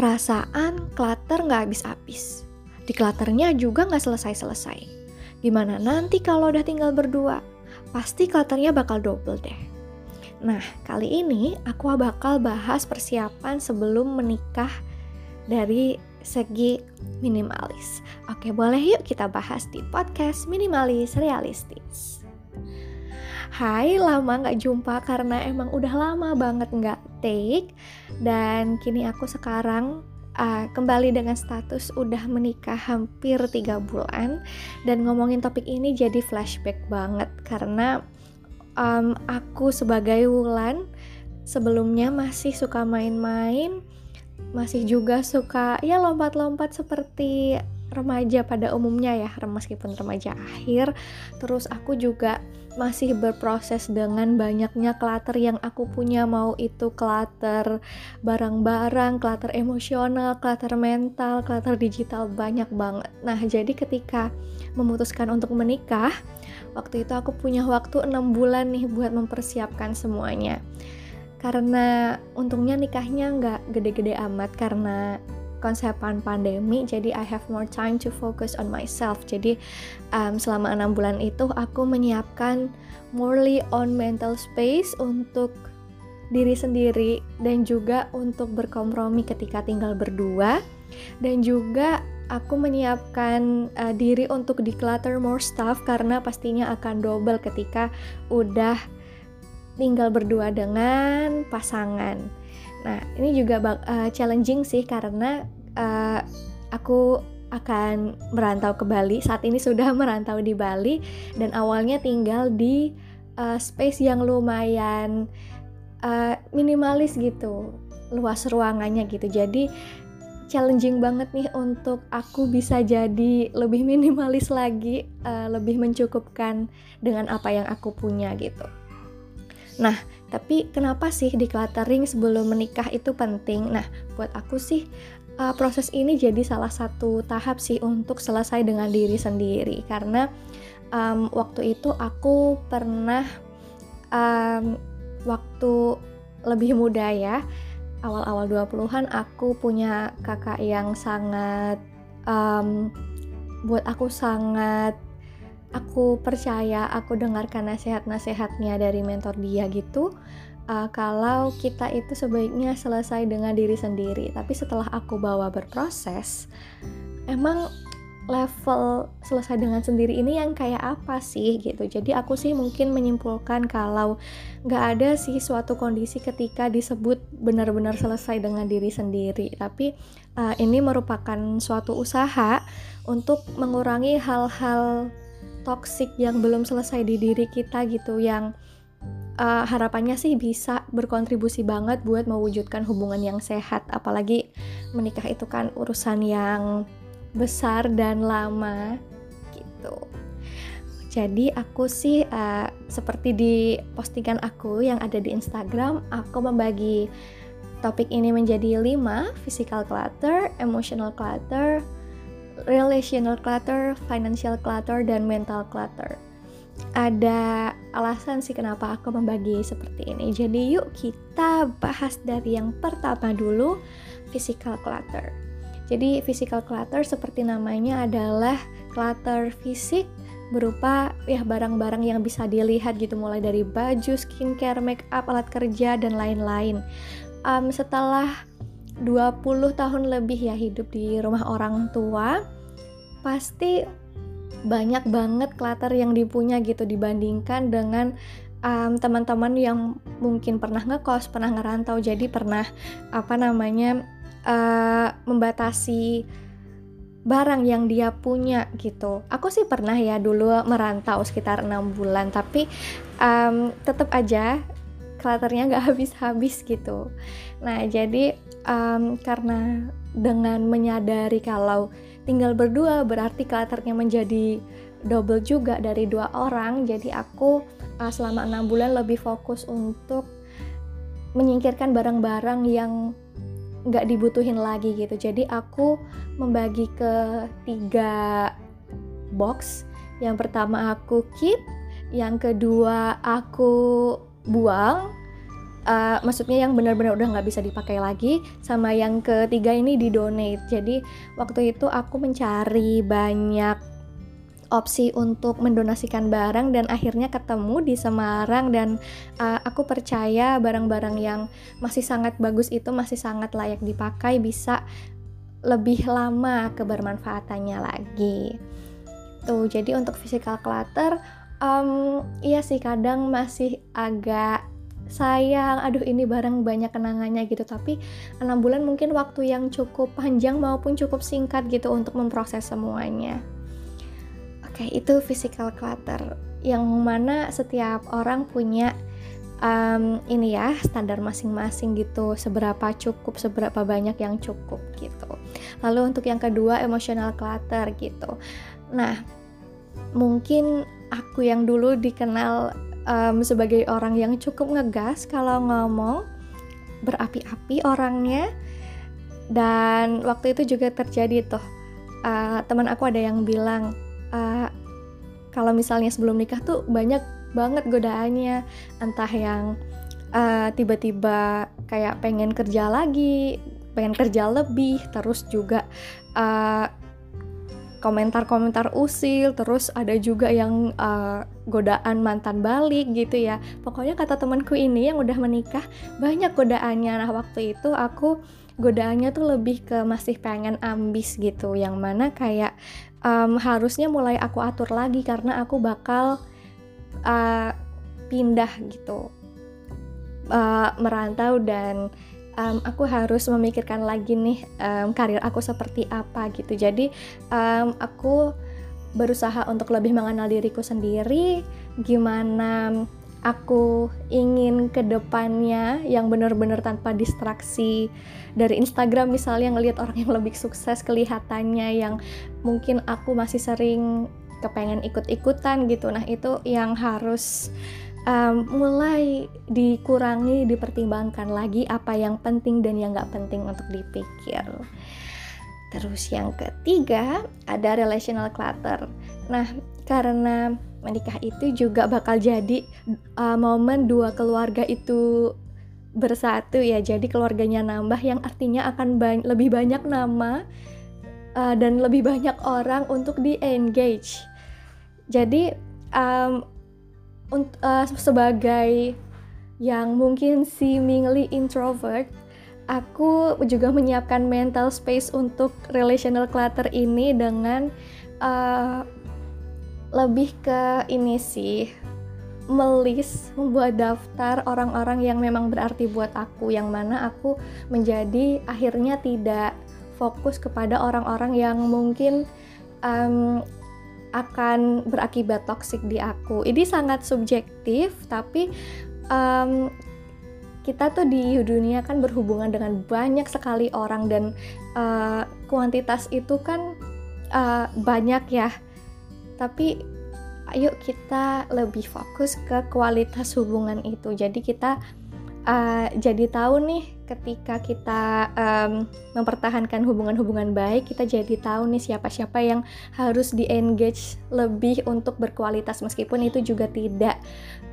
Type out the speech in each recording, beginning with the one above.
perasaan clutter nggak habis-habis. Di clutternya juga nggak selesai-selesai. Gimana nanti kalau udah tinggal berdua? Pasti clutternya bakal double deh. Nah, kali ini aku bakal bahas persiapan sebelum menikah dari segi minimalis. Oke, boleh yuk kita bahas di podcast Minimalis Realistis. Hai, lama gak jumpa karena emang udah lama banget gak take Dan kini aku sekarang uh, kembali dengan status udah menikah hampir tiga bulan. Dan ngomongin topik ini jadi flashback banget Karena um, aku sebagai Wulan sebelumnya masih suka main-main masih juga suka ya lompat-lompat seperti remaja pada umumnya ya meskipun remaja akhir. Terus aku juga masih berproses dengan banyaknya clutter yang aku punya. Mau itu clutter barang-barang, clutter emosional, clutter mental, clutter digital banyak banget. Nah, jadi ketika memutuskan untuk menikah, waktu itu aku punya waktu enam bulan nih buat mempersiapkan semuanya. Karena untungnya nikahnya nggak gede-gede amat karena konsepan pandemi jadi I have more time to focus on myself. Jadi um, selama enam bulan itu aku menyiapkan morely on mental space untuk diri sendiri dan juga untuk berkompromi ketika tinggal berdua. Dan juga aku menyiapkan uh, diri untuk declutter more stuff karena pastinya akan double ketika udah tinggal berdua dengan pasangan. Nah, ini juga uh, challenging sih karena uh, aku akan merantau ke Bali. Saat ini sudah merantau di Bali dan awalnya tinggal di uh, space yang lumayan uh, minimalis gitu, luas ruangannya gitu. Jadi challenging banget nih untuk aku bisa jadi lebih minimalis lagi, uh, lebih mencukupkan dengan apa yang aku punya gitu. Nah, tapi kenapa sih decluttering sebelum menikah itu penting? Nah, buat aku sih uh, proses ini jadi salah satu tahap sih untuk selesai dengan diri sendiri karena um, waktu itu aku pernah um, waktu lebih muda ya awal-awal 20-an aku punya kakak yang sangat um, buat aku sangat aku percaya aku dengarkan nasihat-nasihatnya dari mentor dia gitu uh, kalau kita itu sebaiknya selesai dengan diri sendiri. Tapi setelah aku bawa berproses emang level selesai dengan sendiri ini yang kayak apa sih gitu. Jadi aku sih mungkin menyimpulkan kalau nggak ada sih suatu kondisi ketika disebut benar-benar selesai dengan diri sendiri. Tapi uh, ini merupakan suatu usaha untuk mengurangi hal-hal toxic yang belum selesai di diri kita gitu yang uh, harapannya sih bisa berkontribusi banget buat mewujudkan hubungan yang sehat. Apalagi menikah itu kan urusan yang besar dan lama gitu. Jadi aku sih uh, seperti di postingan aku yang ada di Instagram aku membagi topik ini menjadi 5 physical clutter, emotional clutter, relational clutter, financial clutter, dan mental clutter. Ada alasan sih kenapa aku membagi seperti ini. Jadi yuk kita bahas dari yang pertama dulu, physical clutter. Jadi physical clutter seperti namanya adalah clutter fisik berupa ya barang-barang yang bisa dilihat gitu mulai dari baju, skincare, make up, alat kerja dan lain-lain. Um, setelah 20 tahun lebih ya hidup di rumah orang tua pasti banyak banget clutter yang dipunya gitu dibandingkan dengan um, teman-teman yang mungkin pernah ngekos, pernah ngerantau, jadi pernah apa namanya uh, membatasi barang yang dia punya gitu. Aku sih pernah ya dulu merantau sekitar enam bulan, tapi um, tetap aja clutternya nggak habis-habis gitu. Nah jadi um, karena dengan menyadari kalau tinggal berdua berarti clutternya menjadi double juga dari dua orang. Jadi aku uh, selama enam bulan lebih fokus untuk menyingkirkan barang-barang yang nggak dibutuhin lagi gitu. Jadi aku membagi ke tiga box. Yang pertama aku keep, yang kedua aku buang uh, maksudnya yang benar-benar udah nggak bisa dipakai lagi sama yang ketiga ini di donate. Jadi waktu itu aku mencari banyak opsi untuk mendonasikan barang dan akhirnya ketemu di Semarang dan uh, aku percaya barang-barang yang masih sangat bagus itu masih sangat layak dipakai bisa lebih lama kebermanfaatannya lagi. Tuh jadi untuk physical clutter um, iya sih kadang masih agak sayang aduh ini barang banyak kenangannya gitu. Tapi enam bulan mungkin waktu yang cukup panjang maupun cukup singkat gitu untuk memproses semuanya. Oke itu physical clutter yang mana setiap orang punya um, ini ya standar masing-masing gitu seberapa cukup seberapa banyak yang cukup gitu. Lalu untuk yang kedua emotional clutter gitu. Nah mungkin aku yang dulu dikenal um, sebagai orang yang cukup ngegas kalau ngomong berapi-api orangnya. Dan waktu itu juga terjadi tuh uh, teman aku ada yang bilang uh, kalau misalnya sebelum nikah tuh banyak banget godaannya. Entah yang uh, tiba-tiba kayak pengen kerja lagi pengen kerja lebih terus juga uh, komentar-komentar usil terus ada juga yang uh, godaan mantan balik gitu ya. Pokoknya kata temanku ini yang udah menikah banyak godaannya. Nah waktu itu aku godaannya tuh lebih ke masih pengen ambis gitu yang mana kayak um, harusnya mulai aku atur lagi karena aku bakal uh, pindah gitu uh, merantau dan um, aku harus memikirkan lagi nih um, karir aku seperti apa gitu. Jadi um, aku berusaha untuk lebih mengenal diriku sendiri gimana aku ingin ke depannya yang benar-benar tanpa distraksi. Dari Instagram misalnya ngelihat orang yang lebih sukses kelihatannya yang mungkin aku masih sering kepengen ikut-ikutan gitu. Nah itu yang harus um, mulai dikurangi dipertimbangkan lagi apa yang penting dan yang nggak penting untuk dipikir. Terus yang ketiga ada relational clutter. Nah karena menikah itu juga bakal jadi uh, momen dua keluarga itu bersatu ya. Jadi keluarganya nambah yang artinya akan ba lebih banyak nama uh, dan lebih banyak orang untuk di engage jadi um, uh, sebagai yang mungkin seemingly introvert, aku juga menyiapkan mental space untuk relational clutter ini dengan uh, lebih ke ini sih melis membuat daftar orang-orang yang memang berarti buat aku yang mana aku menjadi akhirnya tidak fokus kepada orang-orang yang mungkin um, akan berakibat toksik di aku. Ini sangat subjektif, tapi um, kita tuh di dunia kan berhubungan dengan banyak sekali orang dan uh, kuantitas itu kan uh, banyak ya. Tapi ayo kita lebih fokus ke kualitas hubungan itu. Jadi kita uh, jadi tahu nih ketika kita um, mempertahankan hubungan-hubungan baik kita jadi tahu nih siapa-siapa yang harus di engage lebih untuk berkualitas. Meskipun itu juga tidak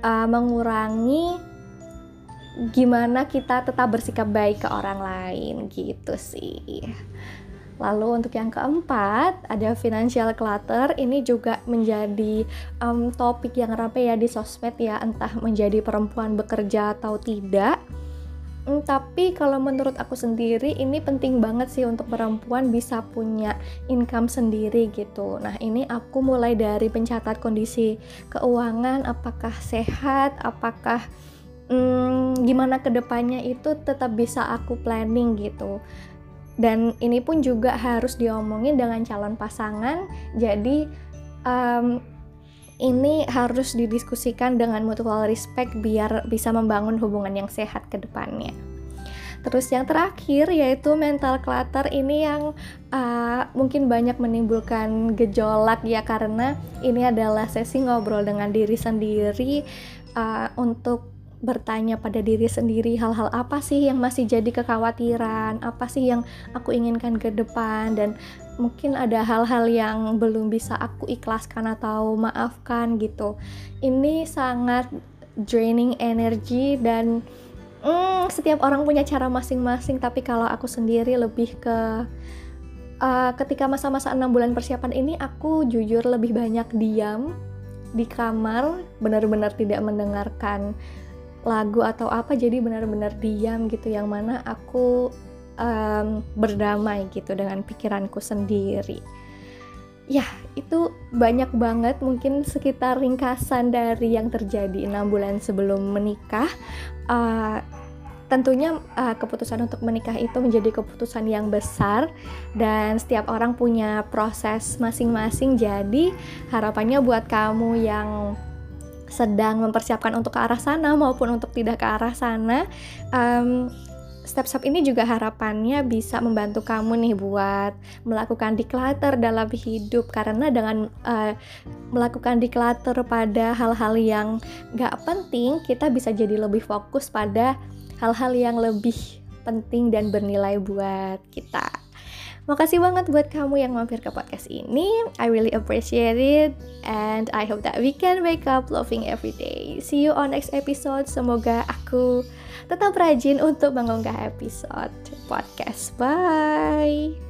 uh, mengurangi gimana kita tetap bersikap baik ke orang lain gitu sih. Lalu untuk yang keempat ada financial clutter. Ini juga menjadi um, topik yang ramai ya di sosmed ya entah menjadi perempuan bekerja atau tidak. Hmm, tapi kalau menurut aku sendiri ini penting banget sih untuk perempuan bisa punya income sendiri gitu. Nah ini aku mulai dari pencatat kondisi keuangan, apakah sehat, apakah hmm, gimana ke depannya itu tetap bisa aku planning gitu dan ini pun juga harus diomongin dengan calon pasangan jadi um, ini harus didiskusikan dengan mutual respect biar bisa membangun hubungan yang sehat ke depannya. Terus yang terakhir yaitu mental clutter ini yang uh, mungkin banyak menimbulkan gejolak ya karena ini adalah sesi ngobrol dengan diri sendiri uh, untuk bertanya pada diri sendiri hal-hal apa sih yang masih jadi kekhawatiran, apa sih yang aku inginkan ke depan? Dan mungkin ada hal-hal yang belum bisa aku ikhlaskan atau maafkan gitu. Ini sangat draining energi dan hmm, setiap orang punya cara masing-masing. Tapi kalau aku sendiri lebih ke uh, ketika masa-masa enam bulan persiapan ini aku jujur lebih banyak diam di kamar benar-benar tidak mendengarkan lagu atau apa jadi benar-benar diam gitu yang mana aku um, berdamai gitu dengan pikiranku sendiri. Ya itu banyak banget mungkin sekitar ringkasan dari yang terjadi enam bulan sebelum menikah. Uh, tentunya uh, keputusan untuk menikah itu menjadi keputusan yang besar dan setiap orang punya proses masing-masing. Jadi harapannya buat kamu yang sedang mempersiapkan untuk ke arah sana maupun untuk tidak ke arah sana um, step-step ini juga harapannya bisa membantu kamu nih buat melakukan declutter dalam hidup karena dengan uh, melakukan declutter pada hal-hal yang gak penting kita bisa jadi lebih fokus pada hal-hal yang lebih penting dan bernilai buat kita. Makasih banget buat kamu yang mampir ke podcast ini. I really appreciate it and I hope that we can wake up loving every day. See you on next episode. Semoga aku tetap rajin untuk mengunggah episode podcast. Bye.